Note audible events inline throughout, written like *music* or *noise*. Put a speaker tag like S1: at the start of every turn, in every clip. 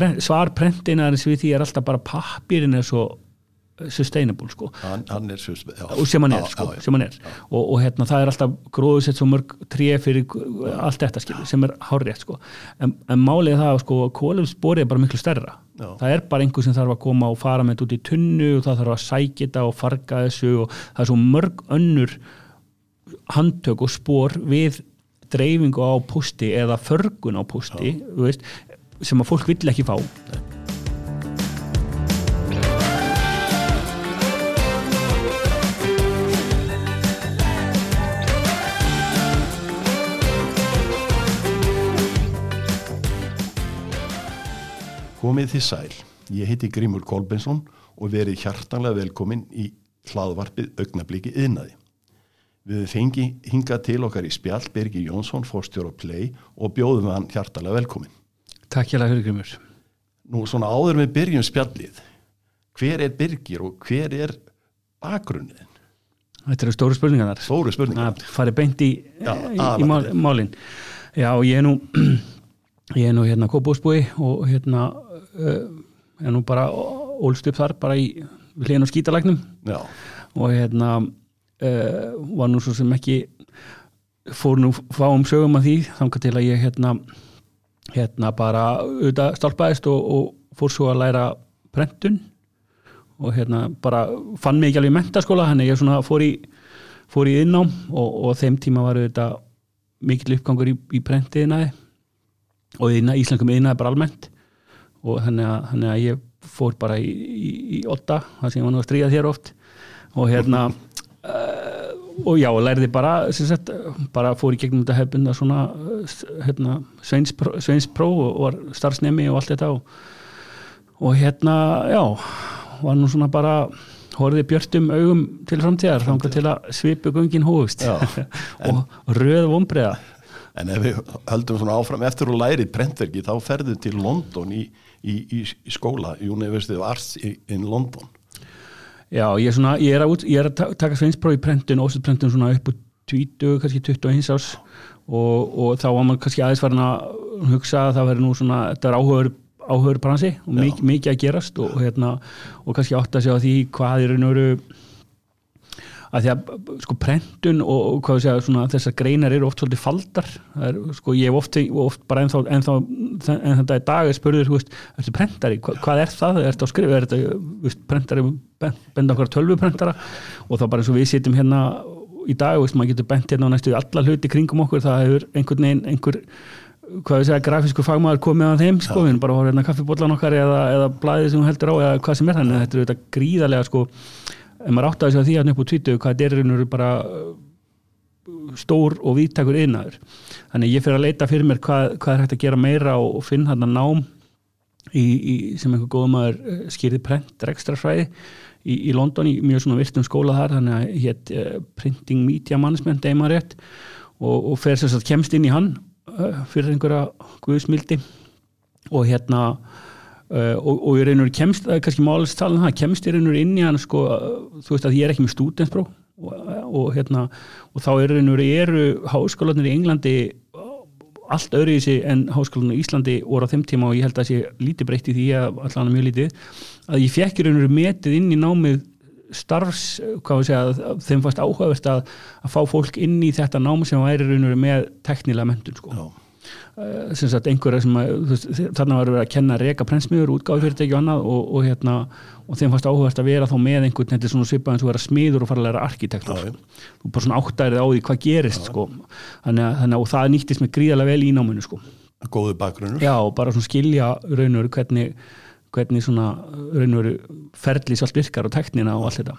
S1: prent, svarprentinarins við því er alltaf bara pappirinn er svo sustainable sko
S2: hann, hann er já.
S1: sem hann er,
S2: Já,
S1: sko,
S2: já, já.
S1: sem hann er. Og, og hérna það er alltaf gróðsett svo mörg tré fyrir allt þetta skilur, sem er hárrétt sko. en, en málið það að sko, kólumspori er bara miklu stærra
S2: Já.
S1: það er bara einhver sem þarf að koma og fara með þetta út í tunnu og það þarf að sækja þetta og farga þessu og það er svo mörg önnur handtök og spór við dreifingu á pústi eða förgun á pústi sem að fólk vill ekki fá
S2: Komið þið sæl, ég heiti Grímur Kolbensson og verið hjartanlega velkomin í hlaðvarpið augnabliki yðnaði. Við fengi hingað til okkar í spjall Birgir Jónsson, fórstjóra Play og bjóðum hann hjartanlega velkomin.
S1: Takk hjá það Grímur
S2: Nú svona áður við byrjum spjallið, hver er Birgir og hver er bakgrunnið?
S1: Þetta eru stóru spurningar
S2: Stóru spurningar.
S1: að fari beint í,
S2: Já,
S1: í, í mál,
S2: aðalatriði.
S1: málin já ég er nú *clears throat* ég er nú hérna kópúsbúi og hérna uh, er nú bara ólst upp þar bara í hliðin á skítalagnum
S2: Já,
S1: og hérna uh, var nú svo sem ekki fór nú fáum sögum að því þangar til að ég hérna hérna bara auðvitað stálpaðist og, og fór svo að læra prentun og hérna bara fann mig ekki alveg í mentaskóla þannig ég svona fór í, fór í innám og, og þeim tíma var auðvitað mikill uppgangur í, í prentiðinaði og í íslenskum yðnaði bara almennt. Og að, þannig að ég fór bara í, í, í otta það sem ég var nú að stríða þér oft. Og hérna uh, og já, lærði bara sagt, bara fór í gegnum þetta hefbunda svona uh, hérna, sveinspro, sveinspro og var starfsnemi og allt þetta og, og hérna, já var nú svona bara horfið björtum augum til framtíðar þangar til að svipu gungin hófust *laughs* og röð vombriða
S2: en ef við höldum svona áfram eftir að læri prentverki þá ferðu til London í, í, í, skóla, University of Arts in London.
S1: Já, ég er, svona, ég er, að, ég er að ta- taka sveinspróf í prentun, óstöðprentun svona upp úr 20, kannski 21 árs. Og, og þá var maður kannski aðeins farin að hugsa að það veri nú svona, þetta er áhugur, áhugur bransi og mik, mikið að gerast og, og, hérna, og kannski átt að sjá því hvað er veru að því að sko prentun og, og hvað við segja svona þessar greinar eru oft svolítið faldar. Er, sko ég hef oft, oft bara ennþá, en þetta í dag er spurður þú veist, ertu prentari, Hva, hvað er það? Ertu að skrifa, er þetta prentari ben- benda okkar tölvuprentara? Og þá bara eins og við sitjum hérna í dag, veist, maður getur bent hérna á næstu alla hluti kringum okkur, það hefur einhvern veginn einhver hvað við segja, grafísku fagmaður komið á þeim, sko, við erum bara að horfa hérna kaffibóllan okkar eða, eða blæðið sem hún heldur á eða hvað sem er. Þannig, þetta er þetta gríðarlega sko, ef maður átti að segja því að upp á tvítu hvað þetta er veru bara uh, stór og víttakur yðnaður þannig ég fyrir að leita fyrir mér hvað, hvað er hægt að gera meira og, finna hann nám í, í, sem einhver góðum maður skýrði prent rekstrafræði í, í London í mjög svona virtum skóla þar þannig að hétt uh, Printing Media Management og, og fer sem sagt kemst inn í hann uh, fyrir einhverja guðsmildi. Og hérna uh, og, og ég reynur kemst, það er kannski málist talað um það, kemst ég reynur inn í hann sko, uh, þú veist að ég er ekki með stúdenspróf og, og hérna og þá er reynur eru háskólanir í Englandi allt öðru í sig en háskólanir í Íslandi voru á þeim tíma og ég held að sé lítið breytt í því að allan mjög lítið að ég fekk reynur metið inn í námið starfs, hvað við segja þeim fannst áhugavert að, að fá fólk inn í þetta nám sem væri reynur með teknilega mentun sko.
S2: Já,
S1: sem sagt einhverja sem að, þarna var verið að kenna reka prentsmiður, útgáfi fyrirtæki og annað og, og hérna, og þeim fannst áhugast að vera þá með einhvern, þetta er svona svipað eins og vera smiður og fara að læra arkitektur
S2: Já, já.
S1: þú bara svona áttærið á því hvað gerist sko. þannig, að, að og það nýttist mig gríðarlega vel í náminu sko.
S2: góðu bakgrunnur.
S1: já, og bara svona skilja raun og veru hvernig, hvernig svona raun og veru ferlis allt virkar og teknina og allt þetta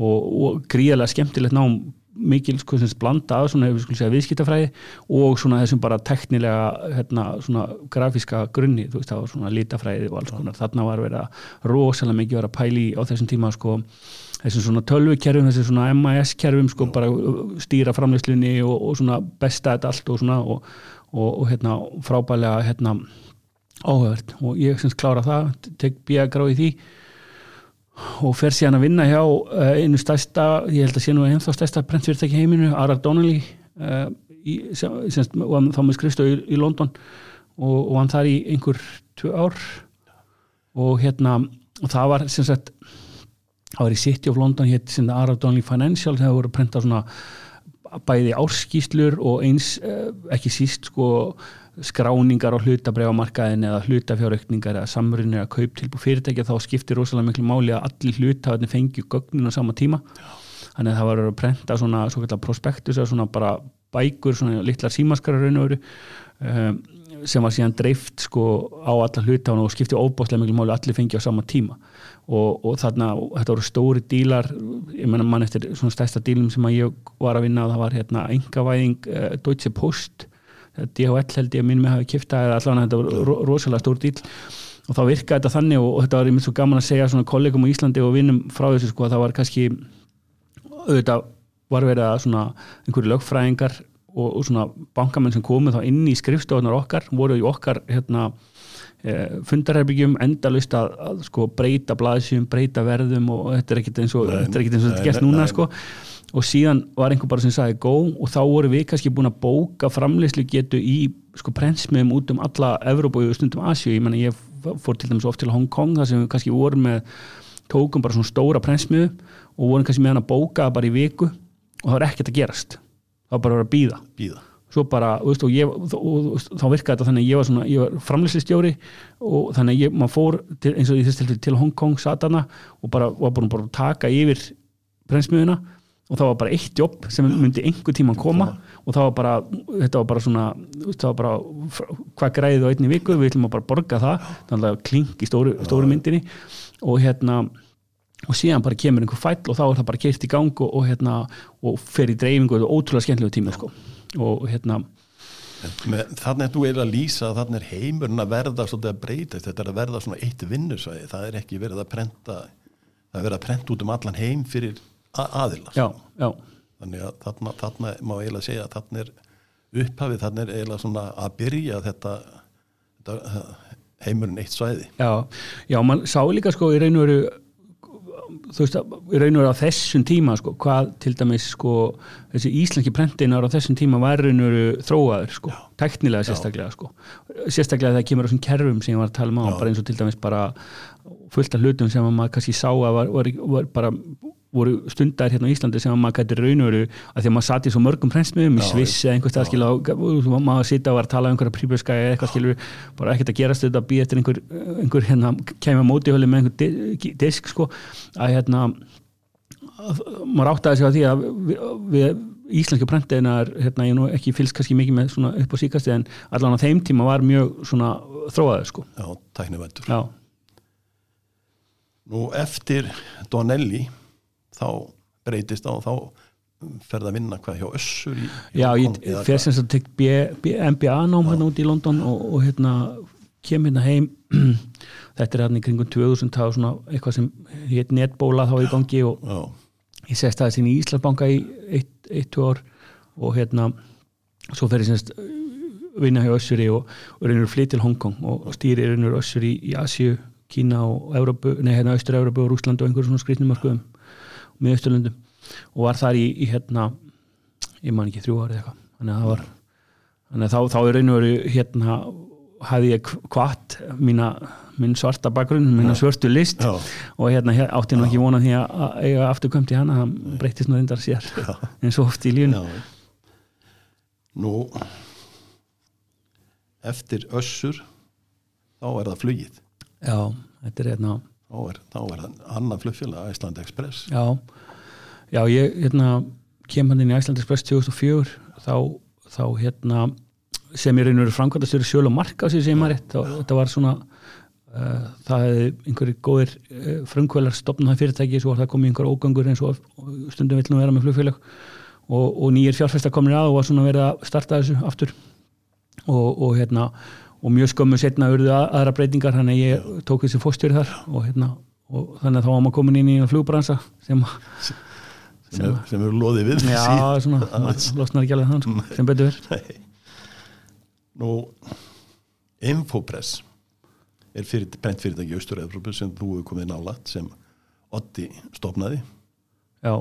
S1: og, og gríðarlega skemmtilegt nám mikil sko sem blanda af svona, segja, viðskiptafræði og svona þessum bara teknilega hérna, svona grafíska grunni þú veist, það var svona litafræði og alls konar. Þarna var verið að rosalega mikið vera að pæli á þessum tíma sko þessum svona tölvukerfum, þessum svona MIS kerfum sko bara stýra framleyslunni og, og svona besta þetta allt og svona og, og, og hérna frábælega hérna áhugavert. Og ég semst klára það, tek bíja gráði því og fer síðan að vinna hjá uh, einu stærsta, ég held að sé nú ennþá stærsta prentfyrirtæki í heiminu, Ara Donnelly sem, sem, þá með skrifstöð í, í London og, og hann þar í einhver tvö ár. Og hérna og það var sem sagt það var í City of London hétt sem það Arab Donley Financial það voru að prenta svona bæði árskýslur og eins eh, ekki síst sko skráningar á hlutabræfamarkaðin eða hlutafjáraukningar eða samrunir að kaup tilbú fyrirtækja þá skiptir rosalega miklu máli að allir hlutafarnir fengju gögnin á sama tíma. Þannig að það var að prenta svona, svona prospektus eða svona bara bækur, svona litlar símaskara raun og veru um, sem var síðan dreift sko á alla hlutafan og skipti óbáslega miklu máli að allir fengju á sama tíma. Og, og þarna, þetta voru stóri dílar ég menna mann eftir svona stærsta dílum sem að ég var að vinna það var hérna engavæðing uh, Deutsche Post DHL held ég að með hafi kipta eða allavega þetta var ro rosalega stór díl og þá virkaði þetta þannig og, og þetta var einmitt svo gaman að segja svona kollegum á Íslandi og vinnum frá þessu sko að það var kannski auðvitað var verið að svona einhverju lögfræðingar og, og svona bankamenn sem komið þá inn í skrifstofunar okkar voru í okkar hérna e, fundarherbyggjum endalust að, að sko breyta blaðsjum, breyta verðum og þetta er ekkert eins og þetta er ekkert eins og þetta gert núna sko og síðan var einhver bara sem sagði go. Og þá voru við kannski búin að bóka framleyslu getu í sko prensmiðum út um alla Evrópa og stundum Asju, ég menna ég fór til dæmis oft til Hong Kong þar sem við kannski vorum með tókum bara svona stóra prensmiðu og vorum kannski með hann að bóka bara í viku og það var ekkert að gerast. Það var bara að vera að býða,
S2: býða.
S1: svo bara, veist, og, ég, og, þá virkaði þetta þannig að ég var, svona, ég var framleyslistjóri og þannig að ég, maður fór til, eins og ég þess til, til Hong Kong satana og bara var búin að taka yfir prensmiðuna og það var bara eitt jobb sem myndi einhver tíma að koma og það var bara, þetta var bara svona það var bara, hvað græðið á einni viku við ætlum að bara borga það þannig að kling í stóru, stóru myndinni. Og hérna og síðan bara kemur einhver fæll og þá er það bara keirt í gang og, og hérna og fer í dreifingu og þetta er ótrúlega skemmtilegu tími sko. og hérna
S2: Þannig að þú er að lýsa að þannig er heimurinn að verða svolítið að breyta þetta er að verða svona eitt vinnusvæði það er ekki verið að prenta það er verið að prenta út um allan heim fyrir aðila
S1: já, já.
S2: þannig að þarna, þarna má eiginlega segja að þarna er upphafið, þarna er eiginlega svona að byrja þetta, þetta heimurinn eitt svæði.
S1: Já, já, mann sá líka sko í raun og veru þú veist að í raun og veru á þessum tíma sko, hvað til dæmis sko þessi íslenski prentinar á þessum tíma var raun og veru þróaður sko, teknilega sérstaklega sko, sérstaklega þegar kemur á svona kerfum sem ég var að tala um á, bara eins og til dæmis bara fullt af hlutum sem maður kannski sá að var, var, var bara voru stundar hérna á Íslandi sem að maður gæti raunveru að því að maður sati svo mörgum prensmiðum í Sviss eða einhvers stað skilja og maður sita og var að tala um einhverja príbjörska eða eitthvað skilur bara ekkert að gerast þetta að býja eftir einhver, einhver hérna kemur mótihöli með einhver disk sko að hérna að, maður átti að segja því að við, við íslenski prentiðinar hérna ég nú ekki fylgst kannski mikið með svona upp á síkasti en allan á þeim tíma var mjög svona þróaður sko.
S2: Já, tæknivættur Nú eftir Donelli þá breytist á og þá ferða að vinna hvað hjá össur í,
S1: Já, ég fer sem sagt tekt MBA nám hérna út í London og, og hérna kem hérna heim. *clears throat* Þetta er hérna í kringum 2000 þá svona eitthvað sem hétt netbóla þá í gangi og
S2: Já.
S1: ég sest aðeins í Íslandsbanka í eitt, eitt, tvö ár og hérna svo fer ég semst vinna hjá össuri og, og reynur flytt til Hongkong og stýri reynur össuri í Asju, Kína og Európu, nei hérna Östur-Európu og Rúsland og einhverjum svona skrifnumarkuðum með Östurlundum og var þar í, í hérna ég man ekki þrjú árið eitthvað. Þannig að það var þannig að þá, þá er raun og veru hérna hafði ég kvart mína minn svarta bakgrunn, mína svörstu list.
S2: Já.
S1: og hérna hér, átti nú ekki vona því að eiga afturkömt í hana, það breytist nú reyndar sér
S2: Já. *laughs*
S1: eins og oft í lífun
S2: Nú eftir össur þá er það flugið.
S1: Já, þetta er hérna
S2: er, þá er annan flugfélag Æsland Express.
S1: Já, já ég hérna, kem hann inn í Æsland Express 2004 þá, þá hérna sem ég reynur framkvæmdastöru sjöl og marka sem ég maður rétt, þetta var svona uh, það hefði einhverjir góðir uh, frumkvælar stopnaði fyrirtæki svo var það komið einhver ógangur eins og stundum vill nú vera með flugfélag. Og, og nýjir fjárfæstar komin að og var svona verið að starta þessu aftur. Og, og hérna og mjög skömmu setna urðu að, aðra breytingar þannig að ég tók þessi fóstjóri þar og, hérna, og þannig að þá var maður komin inn í flugbransa sem,
S2: sem, er, sem eru loðið við
S1: já, svona, *laughs* losnar ekki alveg þann sko, sem betur verð
S2: Nú Infopress er fyrir, brent fyrirtæki í Austur-Európu sem þú hefur komið nálat sem Otti stopnaði
S1: Já.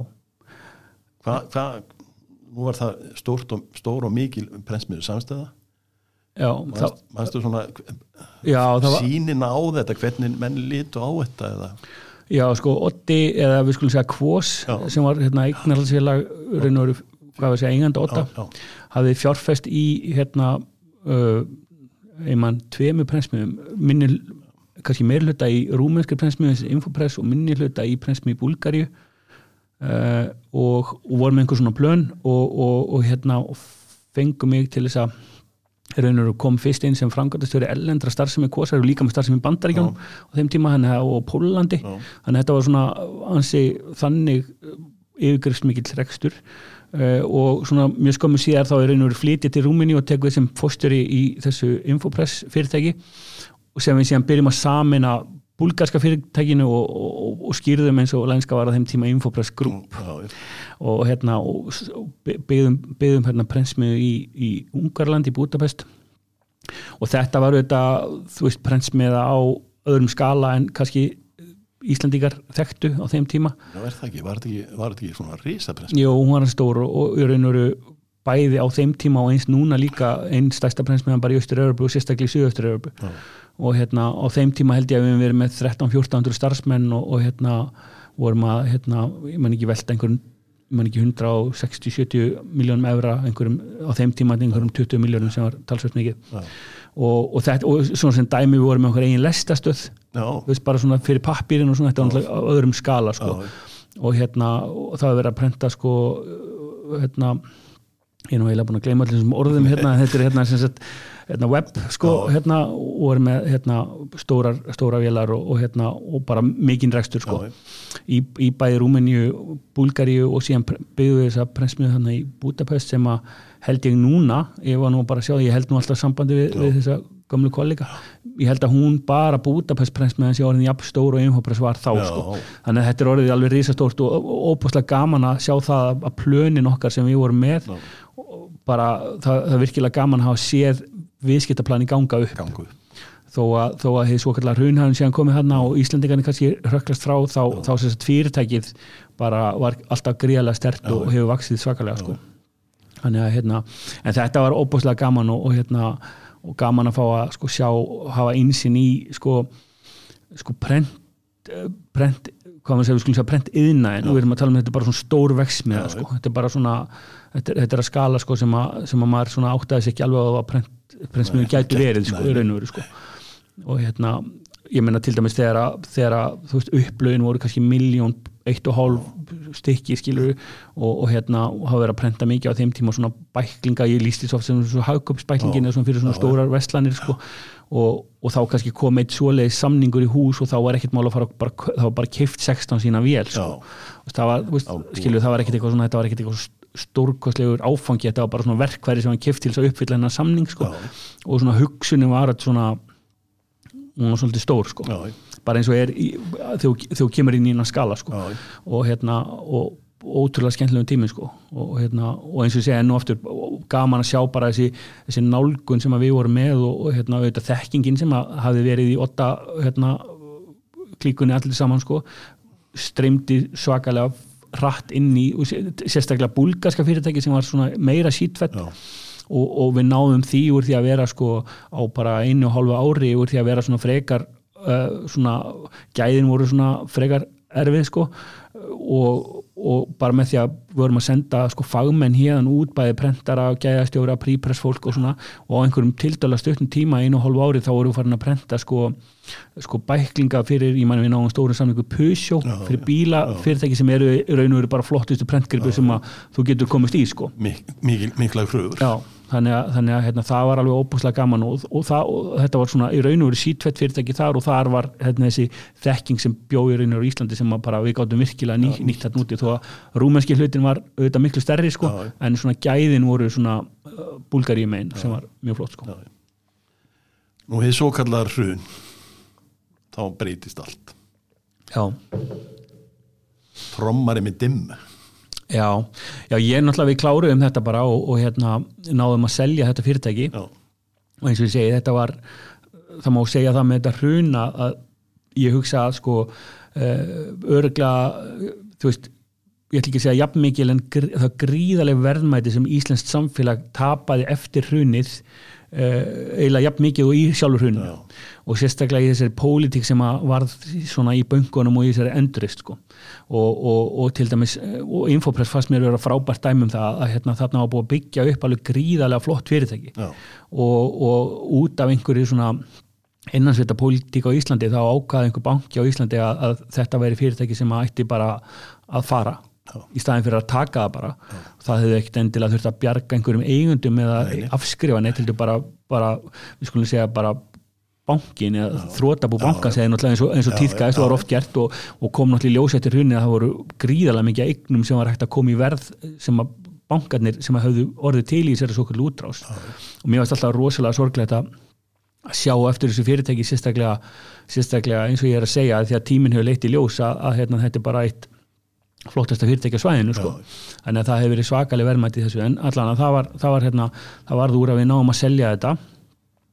S2: Hvað hva, nú var það stórt og, stór og mikil prensmiður samstæða
S1: já, það,
S2: mannstu svona
S1: já,
S2: sínin á þetta, hvernig menn lítu á þetta eða?
S1: Já, sko, Otti, eða við skulum segja Kvós,
S2: Já.
S1: sem var hérna eignarhaldsfélag, raun og veru, hvað við segja, eigandi Otta, hafði fjárfest í, hérna, uh, einmann tveimu prensmiðum, minni, kannski meir hluta í rúmenskri prensmiðum, þessi infopress og minni hluta í prensmið í Búlgaríu uh, og, og voru með einhver svona plön og, og, og hérna og fengu mig til þess að raun og veru kom fyrst inn sem frangatastjóri ellendra starfsemi það eru líka með starfsemi í Bandaríkjum á þeim tíma hann og Pólandi
S2: já,
S1: þannig að þetta var svona ansi þannig yfirgrifst mikill rekstur. Uh, og svona mjög skömmu síðar þá er raun og verið flytið til Rúmini og tekur við sem fóstjóri í þessu Infopress fyrirtæki og sem við síðan byrjum að samina búlgarska fyrirtækinu og, og, og skýrðum eins og lænska var á þeim tíma Infopress Group.
S2: Já, já,
S1: og hérna og, byggðum, byggðum hérna prensmiðu í, í Ungarland í Budapest. Og þetta var auðvitað þú veist prensmiða á öðrum skala en kannski Íslandíkar þekktu á þeim tíma.
S2: Já, er það ekki, var þetta ekki, ekki svona risapress
S1: Jó, hún var stór og, og í raun og veru bæði á þeim tíma og eins núna líka einn stærsta prensmiðan bara í Östur-Európu og sérstaklega í Suðaustur-Európu
S2: Já.
S1: og hérna á þeim tíma held ég að við höfum verið með 13-1400 starfsmenn og, og hérna vorum að hérna, ég man ekki velta einhverjum ég man ekki 160-70 miljónum evra einhverjum, á þeim tíma einhverjum 20 miljónum sem var talsveit mikið.
S2: Já.
S1: og, og, þetta, og svona sem dæmi við vorum með okkur eigin lestastöð. Veist bara svona fyrir pappirinn og svona þetta á öðrum skala sko. Og hérna og það var verið að prenta sko hérna ég er nú eiginlega búin að gleyma allir þessum orðum hérna þetta er hérna sem sagt hérna web sko hérna og er með hérna stórar, stóra vélar og, og hérna og bara mikinn rekstur sko. Í, í bæði Rúmeníu, Búlgaríu og síðan byggðu þess að prensmiðu hérna í Budapest sem að held ég núna ég var nú bara að sjá, ég held nú alltaf sambandi við, við þessa gömlu kollega. Ég held að hún bara Budapest prensmiðan sé orðin jafn stór og einhópress var þá sko. Þannig að þetta er orðið alveg risastórt og óbúslega gaman að sjá það að plönin okkar sem við vorum með
S2: Já.
S1: Bara það, það er virkilega gaman að hafa séð viðskiptaplani ganga upp.
S2: Gangu
S1: þó að, þó að þið svo kallar hrunhæðin síðan komið hérna og Íslandingarnir kannski röklast frá þá, þá sem sagt fyrirtækið bara var alltaf gríðarlega stert og hefur vaksið svakalega sko. þannig að hérna en þetta var óbúslega gaman og, og hérna og gaman að fá að sko sjá hafa einsinn í sko sko prent, eh, prent hvað maður segir, við skulum segja prent yðnaðin og við erum að tala um þetta bara svona stór veksmiða sko. þetta er bara svona þetta er, þetta er að skala sko sem að, sem að maður svona áttaði sig ekki alveg að prent, gæti
S2: ekki-
S1: verið sko,
S2: nei.
S1: í raun og veru sko og hérna, ég meina til dæmis þegar að, þegar að þú veist, upplögin voru kannski miljón, eitt og hálf stykki skilur og, og hérna og hafa verið að prenta mikið á þeim tíma svona bæklinga, ég lísti svo oft sem svo hagköpsbæklingin
S2: Já.
S1: eða svona fyrir svona stórar vestlanir sko og, og þá kannski kom eitt svoleiði samningur í hús og þá var ekkert mál að fara bara, þá var bara keift 16 sína vél sko. Og það var, veist, skilur, það var ekkert eitthvað svona þetta var ekkert eitthvað stórkostlegur áfangi þetta var bara svona verkværi sem hann keift til þess að uppfylla hennar samning sko.
S2: Já.
S1: og svona hugsunin var að svona hún var svolítið stór sko.
S2: Já,
S1: bara eins og er þegar þú- kemur inn í hennar skala sko. og hérna og ótrúlega skemmtilegum tími sko. og, hérna, og eins og ég segja enn og aftur gaman að sjá bara þessi, þessi nálgun sem við vorum með og, og hérna, auðvitað, þekkingin sem hafi verið í otta hérna, klíkunni allir saman sko, streymdi svakalega hratt inn í sérstaklega búlgarska fyrirtæki sem var meira sítfett og, og við náðum því úr því að vera sko á bara einu og hálfu ári úr því að vera svona frekar uh, svona gæðin voru svona frekar erfið sko og, og bara með því að vorum að senda sko fagmenn hérðan út bæði prentara, gæðastjóra, prípress fólk og svona og á einhverjum tildala stuttum tíma einu og hálfu ári þá vorum við farin að prenta sko, sko bæklinga fyrir, ég mani við náðum stórum samlingu Peugeot
S2: Já,
S1: fyrir bíla fyrirtæki sem eru raun og veru bara flottustu prentgripu sem að þú getur komist í sko.
S2: Mik mikil, mikla kröfur.
S1: Já, þannig að, þannig að hérna, það var alveg óbúslega gaman og, og, það, og þetta var svona í raun og veru sítvett fyrirtæki þar og þar var hérna, þessi þekking sem bjó í raun og veru Íslandi sem bara við gáttum virkilega ný, nýtt þetta úti þó að rúmenski hlutin var auðvitað miklu stærri sko,
S2: Já.
S1: en svona gæðin voru svona uh, búlgaríu megin sem var mjög flott sko.
S2: Já. Nú hefði svo kallar hrun þá breytist allt.
S1: Já,
S2: trommari með dimm.
S1: Já, já, ég er náttúrulega við kláruðum þetta bara og, og hérna náðum að selja þetta fyrirtæki.
S2: Já,
S1: og eins og ég segi þetta var það má segja það með þetta hruna að ég hugsa að sko uh, örgla þú veist, ég ætla ekki að segja jafn mikil en gr það gríðaleg verðmæti sem Íslenskt samfélag tapaði eftir hrunið eiginlega jafn mikið og í sjálfur hruninu
S2: Já.
S1: og sérstaklega í þessari pólitík sem að varð svona í böngunum og í þessari endurist sko. og, og, og til dæmis eh, og Infopress fannst mér vera frábært dæmum það að hérna, þarna var búið að byggja upp alveg gríðarlega flott fyrirtæki og, og út af einhverju svona innansvita pólitík á Íslandi þá ákvaði einhver banki á Íslandi að, að þetta væri fyrirtæki sem að ætti bara að fara. Í staðin fyrir að taka það bara. Það hefði ekkert endilega þurft að bjarga einhverjum eigundum eða
S2: Nei,
S1: afskrifa neitt heldur bara, bara við skulum segja bara bankin eða þrótabú banka segði náttúrulega eins og, eins og
S2: Já,
S1: tíðkæðist
S2: já.
S1: og var oft gert og, og kom náttúrulega í ljós eftir hrunni að það voru gríðarlega mikið eignum sem var hægt að koma í verð sem að bankarnir sem að höfðu orðið til í þessari svo kvöld útrás og mér varst alltaf rosalega sorglegt að að sjá eftir þessu fyrirtæki sérstaklega, sérstaklega eins og ég er að segja því að tíminn hefur leitt í ljós að, að hérna, þetta er bara eitt flottasta fyrirtæki á svæðinu sko. þannig að það hefur verið svakaleg verðmætti í þessu en allan að það var, það var hérna, það varð úr að við náum að selja þetta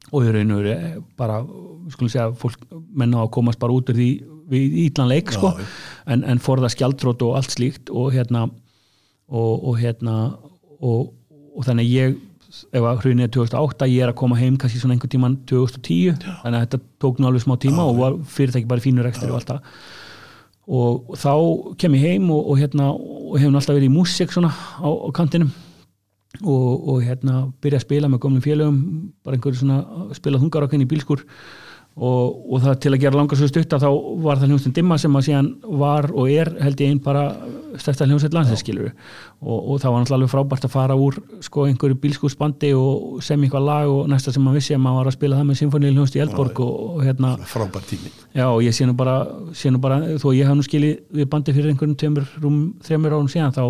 S1: og í raun og veru eh, bara, við skulum segja fólk menna að komast bara út úr því við ítlanleik sko,
S2: Já, já.
S1: en, en forða skjaldrót og allt slíkt og hérna og, og hérna og, og þannig að ég ef að hrunið er 2008, ég er að koma heim kannski svona einhvern tíman 2010 þannig að þetta tók nú alveg smá tíma og var fyrirtæki bara fínur ekstra og allt það og þá kem ég heim og, og hérna og hefum alltaf verið í músík svona á, á kantinum. Og, og hérna byrja að spila með gömlum félögum bara einhverju svona spila þungarakinn í bílskur og, og það til að gera langar svo stutta þá var það hljómsveit Dimma sem að síðan var og er held ég einn bara stærsta hljómsveit landsinskilur og, og það var náttúrulega alveg frábært að fara úr sko einhverju bílskursbandi og semja eitthvað lag og næsta sem maður vissi að maður var að spila það með symfóníu hljómsveit í Eldborg og, og hérna
S2: frábær tími.
S1: Já, og ég sé nú bara, sé nú bara þó ég haf nú skilið við bandi fyrir einhverjum tveimur, rúm, þreimur árum síðan þá,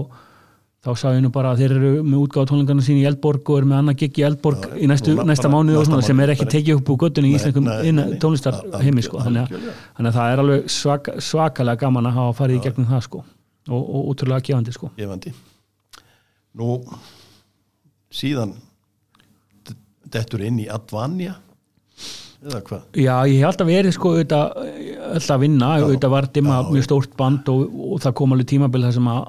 S1: þá sá ég nú bara að þeir eru með útgáð tónlingarna sín í Eldborg og eru með annað gig í Eldborg í næstu, næsta
S2: bara
S1: mánuði og
S2: næsta
S1: svona sem er ekki
S2: mánuð,
S1: tekið upp úr göttunni í
S2: nei.
S1: tónlistar heimi sko. þannig, að, þannig að það er alveg svaka, svakalega gaman að hafa farið í gegnum það sko. Og, og útrúlega gefandi sko.
S2: Gefandi. Nú síðan dettur inn í Advanja eða hvað?
S1: Já, ég hef alltaf verið sko auðvitað, alltaf að vinna, auðvitað var dimma mjög stórt band og, og það kom alveg tímabil þar sem að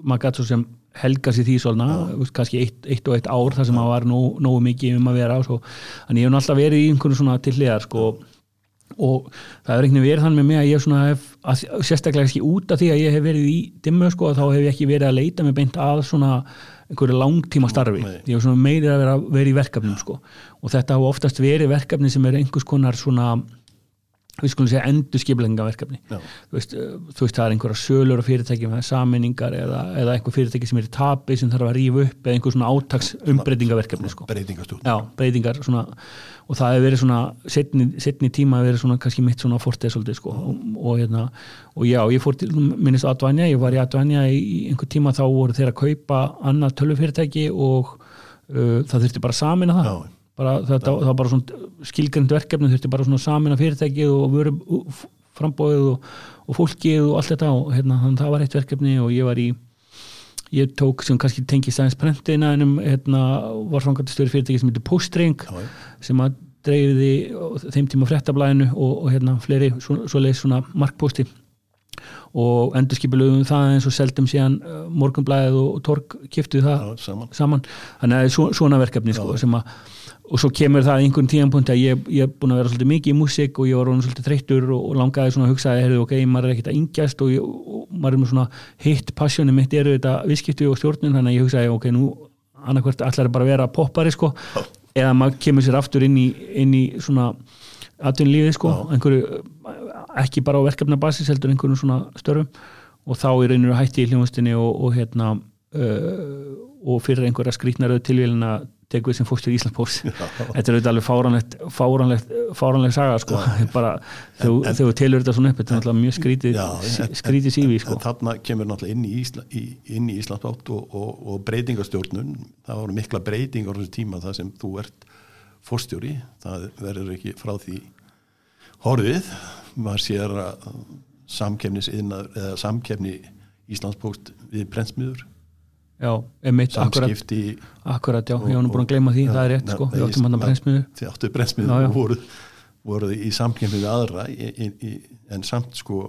S1: maður gætt svo sem helga sér því svona, kannski eitt, eitt og eitt ár þar sem maður var nógu, nógu mikið um að vera svo, en ég hef alltaf verið í einhvern svona til hliðar sko. Og það er einhvern veginn verið þannig með mig að ég svona hef, að, sérstaklega ekki út af því að ég hef verið í dimmu sko, þá hef ég ekki verið að leita mig beint að svona einhverju langtíma starfi ég hef svona meiri að vera, vera í verkefnum sko. og þetta hafa oftast verið verkefni sem er einhvers konar svona við skulum segja endurskiplenga verkefni
S2: Já.
S1: þú veist, uh, þú veist það er einhverja sölur á fyrirtækjum eða saminningar eða, eða einhver fyrirtæki sem er í tapi sem þarf að rífa upp eða einhver svona átaks umbreytingaverkefni sko. Já, breytingar svona, og það hefur verið svona setni, setni tíma hefur verið svona kannski mitt svona fortið svolítið sko og, og, hérna, og já, ég fór til, minnist Advanja ég var í Advanja í einhver tíma þá voru þeir að kaupa annað tölvufyrirtæki og uh, það þurfti bara að samina það
S2: Já.
S1: Bara, þetta, það var bara svona skilgrind verkefni þurfti bara svona samina fyrirtækið og vöru frambóðið og, og fólkið og allt þetta og hérna, þannig að það var eitt verkefni og ég var í ég tók sem kannski tengist aðeins prentina en um, hérna, var frangatistjóri fyrirtæki sem heitir Postring
S2: Já, já.
S1: sem að dreifiði á þeim tíma fréttablaðinu og, og hérna fleiri svo, svo leið svona markposti og endurskipulögum það eins og seldum síðan uh, morgunblæðið og, og torg kiftuð það
S2: Já, saman.
S1: saman. Þannig að það er svo, svona verkefni sko, sem að og svo kemur það einhvern tíðanpunkt að ég, er búin að vera svolítið mikið í músík og ég var orðin svolítið þreyttur og, og langaði svona að hugsa heyrðu, ok, maður er ekkert að yngjast og, ég, og maður er með svona hitt passjóni mitt eru þetta viðskipti og stjórnun? Þannig að ég hugsaði ok, nú annarkvært allar bara að vera poppari sko, eða maður kemur sér aftur inn í, inn í svona atvinnulífið sko, einhverju ekki bara á verkefnabasis heldur einhverjum svona störfum. Og þá í rauninu hætti í hljóðustinni og, og hérna uh, og fyrir einhverja skrýtnaröð tilvílin teku sem fórst til Íslandspós þetta er auðvitað alveg fáranlegt fáranlegt, fáranleg saga sko. *laughs* Bara þegar þegar þú telur þetta svona upp þetta er náttúrulega mjög skrítið
S2: Já, en-
S1: skrítið sífi sko.
S2: en þarna kemur náttúrulega inn í, Ísla, í, inn í Íslandsbátt og, og, og breytingastjórnun það voru mikla breytingar á þessu tíma það sem þú ert fórstjóri það verður ekki frá því horfið. Maður sér að samkefnis eða samkefni Íslandspóst við prentsmiður
S1: já, emitt, akkurat,
S2: samskipti
S1: akkurat já, ég var nú búin að gleyma því, það er rétt sko. við áttum hann að brennsmiðu
S2: þið áttu brennsmiðu
S1: Já, já.
S2: og voru, voru í samkefni við aðra í, í, í, en samt sko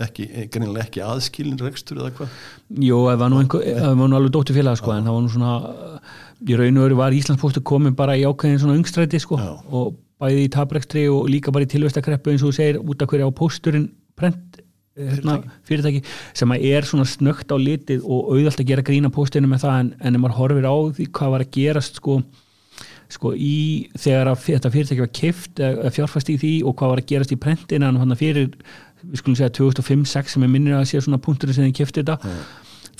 S2: ekki, greinilega ekki aðskilin rekstur eða hvað?
S1: Jú, það var nú, einhver, það var nú alveg dóttir félag sko, en það var nú svona í raun og veru var Íslandspostu komin bara í ákveðin svona ungstræti sko
S2: Já.
S1: og bæði í tabrekstri og líka bara í tilvestakreppu eins og þú segir út af hverja á pósturinn prent hérna, fyrirtæki. sem að er svona snögt á litið og auðvelt að gera grína póstinu með það en, en ef maður horfir á því hvað var að gerast sko, sko í þegar að þetta fyrirtæki var kift eða fjárfæst í því og hvað var að gerast í prentina hann fyrir, við skulum segja 2005-06 sem er minnir að sé svona punkturinn sem þið kifti þetta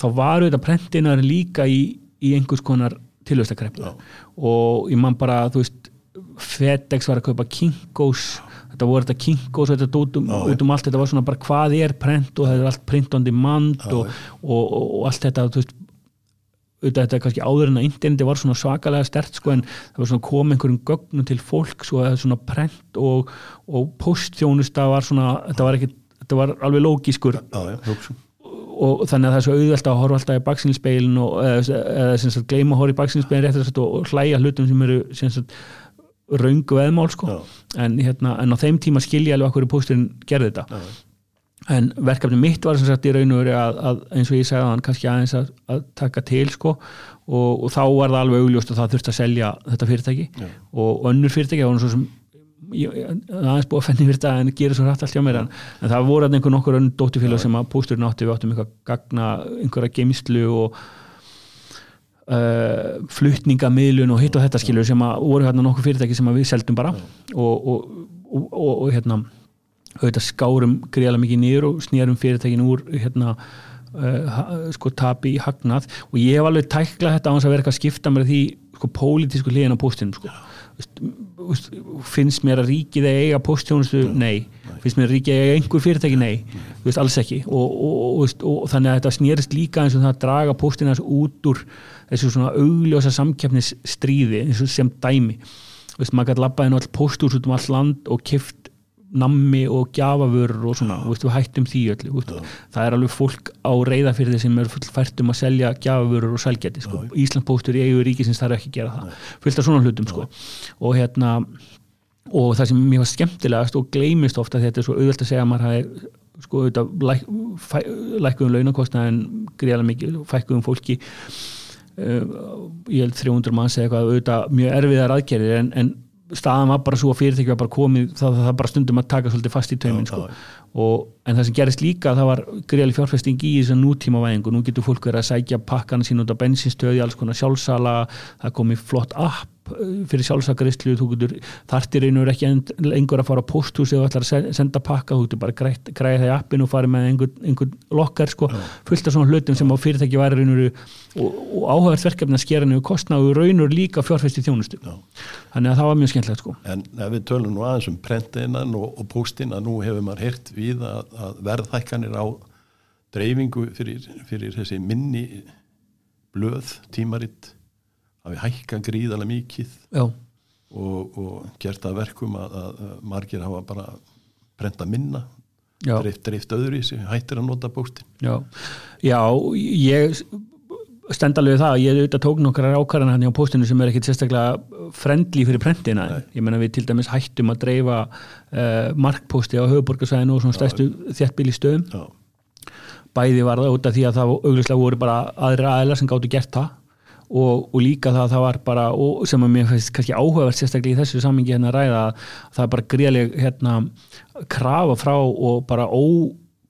S1: þá var auðvitað prentinar líka í, í einhvers konar tilvestakreppu
S2: Já.
S1: og ég man bara, þú veist FedEx var að kaupa Kinkos þetta voru þetta Kinkos og þetta út um,
S2: Já,
S1: út um allt, þetta var svona bara hvað er prent og þetta er allt print on demand
S2: Já,
S1: og, og, og, og allt þetta þú veist auðvitað þetta er kannski áður en að interneti var svona svakalega stert sko en það var svona kom einhverjum gögnum til fólks og það er svona prent og, og postþjónusta var svona, þetta var ekki þetta var alveg lógískur. Og þannig að það er svo auðvelt að horfa alltaf í baksinnspeilin og eða, eða sagt gleyma að horfa í baksinnspeilin rétt og hlæja hlutum sem eru sem sagt röngu veðmál sko. En, hérna, en á þeim tíma skilja alveg okkur í pósturinn gerði þetta.
S2: Já,
S1: en verkefni mitt var sem sagt í raun og veru að, að eins og ég sagði hann kannski aðeins að, að taka til sko. Og, og þá var það alveg augljóst að það þurfti að selja þetta fyrirtæki.
S2: Já.
S1: og önnur fyrirtæki var svo sem ég, aðeins búið að fenni fyrir þetta en gera svo hrætt allt hjá mér en, það voru þarna einhver nokkur önnur dótturfélag sem að pósturinn átti við áttum eitthvað gagna einhverja geimslu og uh, flutningamiðlun og hitt og þetta skilur sem að voru hérna nokkur fyrirtæki sem við seldum bara. Og, og, og, og, og hérna auðvitað skárum greiðlega mikið niður og snýrum fyrirtækin úr hérna uh, sko tapi í hagnað. Og ég hef alveg tæklað þetta á hans að vera eitthvað að skipta mér því sko pólitísku hliðin á póstinum sko. Veist, finnst mér að ríkið eiga postjónustu, nei. finnst mér að ríkið eiga einhver fyrirtæki, nei, Þú veist, alls ekki. Og, og, og, og þannig að þetta snýrist líka eins og það að draga postina þessu út úr þessu svona augljósa samkeppnisstríði eins og sem dæmi. Veist, maður gæti labbaði nú all postús út um all land og kift nammi og gjafavörur og svona, veist, við hættum því öllu veist, það er alveg fólk á reyðafyrði sem er fullfært um að selja gjafavörur og sælgæti, sko. Íslandpóstur í eigu ríkisins þarf ekki að gera það, fullt af svona hlutum sko. og hérna og það sem mér var skemmtilegast og gleymist ofta þetta er svo auðvelt að segja að maður hafi sko auðvitað læk, lækkuðum launakostnaðin greiðlega mikið, fækkuðum fólki uh, ég held 300 manns eða eitthvað auðvitað mjög erfiðar aðgerðir en, en staðan var bara svo að fyrirtæki var bara komið það, það, bara stundum að taka svolítið fast í tauminn
S2: Já,
S1: sko. og, en það sem gerist líka það var greiðlega fjárfesting í þess að nútíma væðingu nú getur fólk verið að sækja pakkana sín út á bensinstöði, alls konar sjálfsala. Það komi flott app eh, fyrir sjálfsakarislu, þú getur þartir einur ekki lengur að fara á posthús eða ætlar að se- senda pakka, þú getur bara grætt, græða það í appinu og farið með einhvern, einhvern lokkar sko, fullt af svona hlutum sem á fyrirtæki væri raunur og, og áhugavert verkefni að skera niður kostna og raunur líka fjárfesti þjónustu.
S2: Já.
S1: þannig að það var mjög skemmtilegt sko.
S2: En við tölum nú aðeins um prentinnan og, og póstin að nú hefur maður heyrt við að, að verðhækkanir á dreifingu fyrir, fyrir þessi minni blöð, tímaritt hafi hækkan gríðarlega mikið og, og gert að verkum að, að, að margir hafa bara prenta minna dreift, dreift öðru í sig, hættir að nota póstin
S1: já, já ég stend alveg við það að ég auðvitað tók nokkrar ákvarðan hann á postinu sem er ekkit sérstaklega friendly fyrir prentina.
S2: Nei.
S1: ég menna við til dæmis hættum að dreifa uh, markposti á höfuborgarsæðinu og svona stærstu þéttbíli stöðum.
S2: Já,
S1: bæði var það út af því að það auglustlega voru bara aðri aðeinar sem gáttu gert það og, og líka það að það var bara og sem að mér finnst kannski áhugavert sérstaklega í þessu samingi hérna ræða að það er bara greiðleg hérna krafa frá og bara ó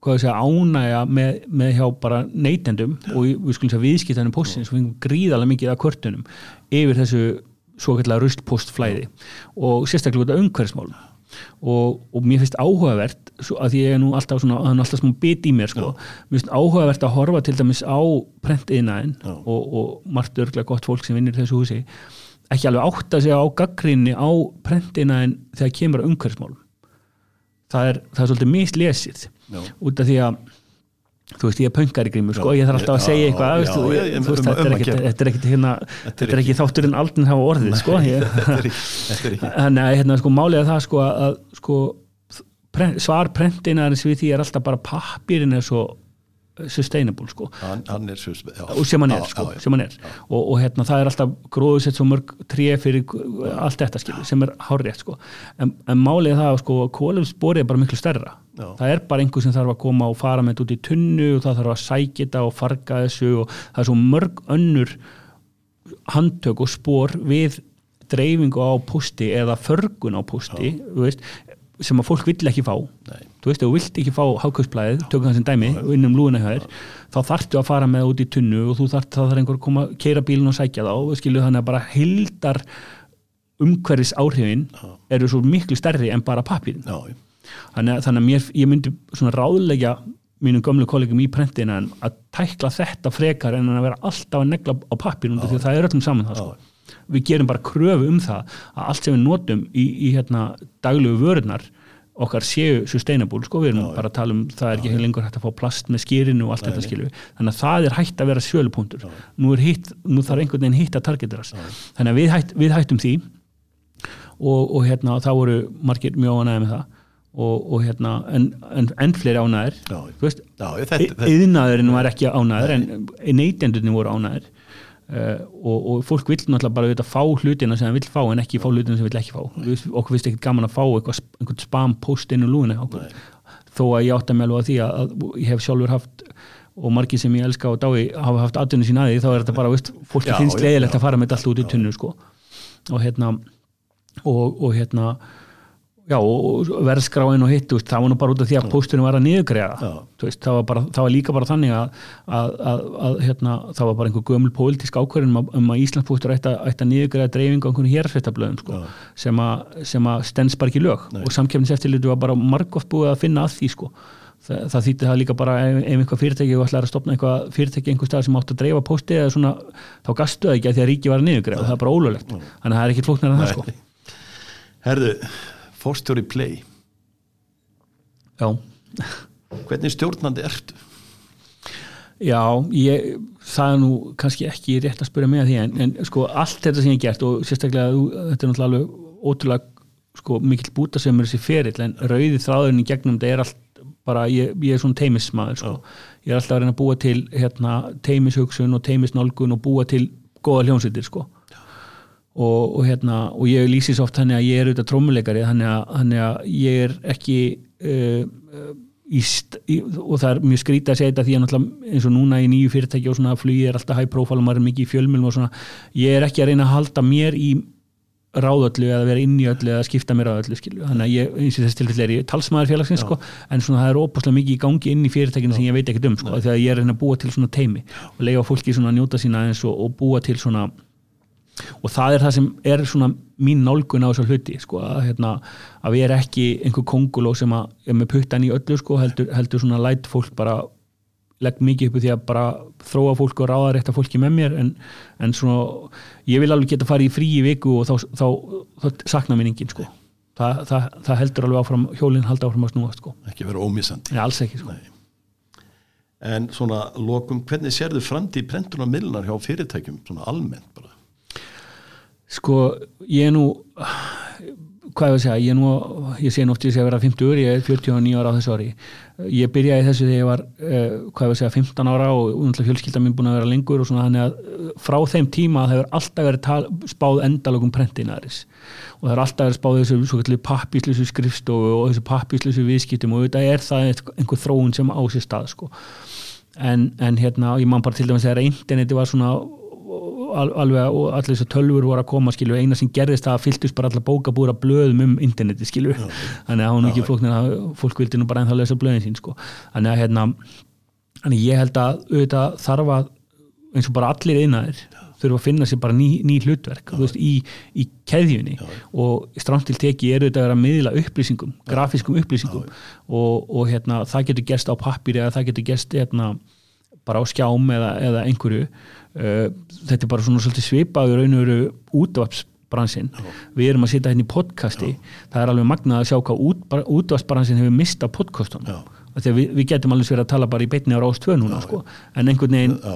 S1: hvað ég segja, ánægja með, með hjá bara neytendum og við skulum segja viðskiptanum postins og fengum gríðarlega mikið af kvörtunum yfir þessu svo kallar rustpostflæði og sérstaklega umhverfsmálum og, og mér finnst áhugavert að því ég er nú alltaf svona, það er alltaf smá bit í mér sko, mér finnst áhugavert að horfa til dæmis á prentiðnaðin
S2: Já.
S1: og, og margt örglega gott fólk sem vinnir þessu húsi ekki alveg átta sig á gaggrinni á prentiðnaðin þegar kemur að umhverfsmálum það er, það er svolítið mislesið út af því að þú veist ég er pöngari grímur sko,
S2: Já,
S1: ég þarf alltaf að segja eitthvað þetta er er ekkit hérna, þetta er ekki þátturinn aldrei hafa orðið sko, þannig að *laughs* hérna, sko, málið er það sko, að sko, pre, svar prentinarins við því er alltaf bara pappirinn er svo sustainable sko
S2: Hann, hann er já.
S1: sem hann er,
S2: Já,
S1: sko,
S2: já, já.
S1: sem hann er. Og, og hérna það er alltaf gróðsett svo mörg tré fyrir allt þetta skilur, sem er hárrétt sko. en, en málið það að sko, kólumspori er bara miklu stærra
S2: Já.
S1: það er bara einhver sem þarf að koma og fara með þetta út í tunnu og það þarf að sækja þetta og farga þessu og það er svo mörg önnur handtök og spór við dreifingu á posti eða förgun á veist, sem að fólk vill ekki fá.
S2: Nei.
S1: þú veist, ef þú vilt ekki fá hákvæmsblæðið tökum það sem dæmi, innum lúðuna hjá þér þá þarftu að fara með út í tunnu og þú þarf, það þarf einhver að koma, keira bílun og sækja þá og skilu þannig að bara hildar umhverfis áhrifin eru svo miklu stærri en bara pappírin.
S2: Já,
S1: þannig, að- þannig að mér, ég myndi svona ráðleggja mínum gömlu kollegum í prentina en að tækla þetta frekar en að vera alltaf að negla á pappír því að það er öllum saman það sko. Við gerum bara kröfu um það að allt sem við notum í, í hérna, daglegu vörunar okkar séu sustainable, sko, við erum bara að tala um það er ekki lengur hægt að fá plast með skýrinu og allt þetta skilju, þannig að það er hægt að vera sjölupunktur, nú, hitt, nú þarf einhvern veginn hitt að targetirast, þannig að við, hætt, við hættum því og, og hérna þá voru margir mjög ánægði með það og, og hérna en, en, en fleiri
S2: Já. já, þetta,
S1: yðnaðurinn var ekki ánæður en neytendurinn voru ánæður uh, og, og fólk vill náttúrulega bara vita, fá hlutina sem það vill fá en ekki fá hlutina sem það vill ekki fá. Við, okkur finnst ekkert gaman að fá eitthvað, einhvern spam post inn í lúinu okkur. þó að ég átta með alveg á því að, að ég hef sjálfur haft og margir sem ég elska og dái hafa haft aðdunni sín að því þá er þetta bara, veist, fólki finnst leiðilegt að fara með þetta allt út í tunnu sko. og hérna og, og hérna já, og verðskráin og hitt veist, það var nú bara út af því að pósturinn var að veist, það, það var líka bara þannig að, að, að, að hérna, það var bara einhver gömul pólitísk ákvörðin um um að ætti að, ætti að niðurgreiða dreifingu á einhvern hérsveitablöðum sko, sem, sem að stends bara ekki lög. Og samkefniseftirlitu var bara margótt búið að finna að því sko. það, það þýtti það líka bara ef, einhver fyrirtæki og ætlaði að stopna eitthvað fyrirtæki einhver stað sem átti að dreifa pósti eða svona, þá gastu það ekki að því að ríki var að niðurgreiða og það er bara ólöglegt. Þannig að það er ekki flóknar en það sko.
S2: herðu, fórstjóri play
S1: já
S2: hvernig stjórnandi ertu?
S1: Já, ég, það er nú kannski ekki rétt að spyrja mig að því en, en sko allt þetta sem ég gert og sérstaklega þetta er náttúrulega alveg ótrúlega sko mikill búta sem er þessi ferill en rauði þráðurinn í gegnum þetta er allt bara, ég, ég er svona teimismaður sko. ég er alltaf að reyna að búa til hérna, teimishugsun og teimisnálgun og búa til góða hljónsveitir sko og, og hérna og ég lýsi svo oft þannig að ég er auðvitað trómuleikari þannig að, þannig að ég er ekki uh, uh, í, st- í, og það er mjög skrítið að segja þetta því að náttúrulega eins og núna í nýju fyrirtæki og svona flugið er alltaf high profile og maður er mikið í fjölmjölum og svona ég er ekki að reyna að halda mér í ráðöllu eða vera inn í öllu eða skipta mér á öllu skilju, þannig að ég, eins og þess tilfell er ég talsmaður félagsins sko, en svona það er óbúslega mikið í gangi inn í fyrirtækinu sem ég veit ekkert um sko, þegar ég er reyna að búa til svona teimi og leiða fólki svona að njóta sína eins og, og búa til svona og það er það sem er svona mín nálgun á þessu hluti sko, að, hérna, að við erum ekki einhver konguló sem að er með puttan í öllu sko, heldur, heldur svona læt fólk bara legg mikið upp í því að bara þróa fólk og ráða rétt að fólki með mér en, en svona, ég vil alveg geta farið í frí í viku og þá, þá, þá, þá sakna mér enginn sko. Þa, það, það heldur alveg áfram, hjólinn halda áfram að snúa sko,
S2: ekki vera ómissandi.
S1: En alls ekki sko.
S2: Nei. en svona lokum, hvernig sérðu framtíð prentun og miðlunar hjá fyrirtækjum svona almennt bara
S1: Sko, ég er nú hvað ég að segja, ég er nú ég sé sé að vera 50 ur, ég er 49 ára á þessu ári ég byrjaði þessu þegar ég var uh, hvað ég að segja, 15 ára og undanlega fjölskylda mín búin að vera lengur og svona þannig að uh, frá þeim tíma það hefur alltaf verið tal, spáð endalögum prentinaðris og það er alltaf verið spáð þessu svo kallir pappíslusu skrifstofu og þessu pappíslusu viðskiptum og þetta er það einhver þróun sem á sér stað sko. en, en hérna, ég man bara til dæmis þegar interneti var svona alveg og allir þessar tölfur voru að koma skilju, eina sem gerðist það að fylltust bara allar bókabúra blöðum um interneti skilju þannig að hún ekki flóknir að fólk vildi nú bara ennþá lesa blöðin sín sko. Þannig að hérna þannig ég held að auðvitað þarf að eins og bara allir einnaðir þurfa að finna sér bara ný, ný hlutverk veist, í, í keðjunni. Og stramt til teki er auðvitað að vera miðla upplýsingum, grafískum upplýsingum. Og, og hérna, það getur gerst á pappíri eða það getur gerst hérna, bara á skjám eða, eða einhverju. Uh, þetta er bara svona svolítið svipaður raun og veru útvarpsbransin við erum að sitja hérna í podcasti. Það er alveg magnað að sjá hvað út, útvarpsbransin hefur mistað podcastunum.
S2: Já.
S1: þegar við, við getum alveg verið að tala bara í beinni á rás 2 núna sko. en einhvern veginn
S2: já,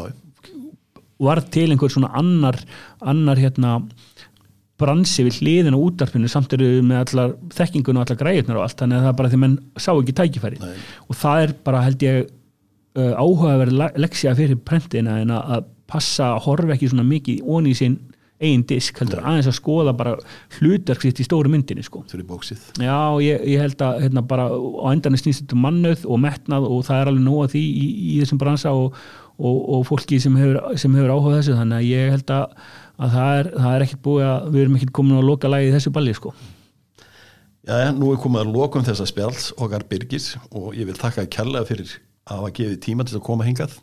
S1: var til einhver svona annar annar hérna bransi við hliðin á útarpinu samt eru við með allar þekkingun og allar græðunar og allt. Þannig að það er bara því menn sá ekki tækifæri
S2: Nei.
S1: og það er bara held ég áhugaverð leksja fyrir prentina en að passa að horfa ekki svona mikið ón í sinn einn disk heldur Nei. aðeins að skoða bara hlutverksitt í stóru myndinni sko.
S2: Fyrir bóksið
S1: já ég, ég held að hérna bara á endan er snýst þetta um mannöð og metnað og það er alveg nóga því í, í þessum bransa og, og, og fólki sem hefur, sem hefur áhuga þessu þannig að ég held að, að það er, er ekkert búið að við erum ekkert komin að loka lagi í þessu balli sko.
S2: Já, nú er komið að lokum þessa spjáls okkar Birgis og ég vil taka að kella fyrir að hafa gefið tíma til að koma hingað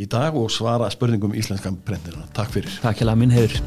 S2: í dag og svara spurningum íslenskan brendina. Takk fyrir.
S1: Takk hjá minn hefur.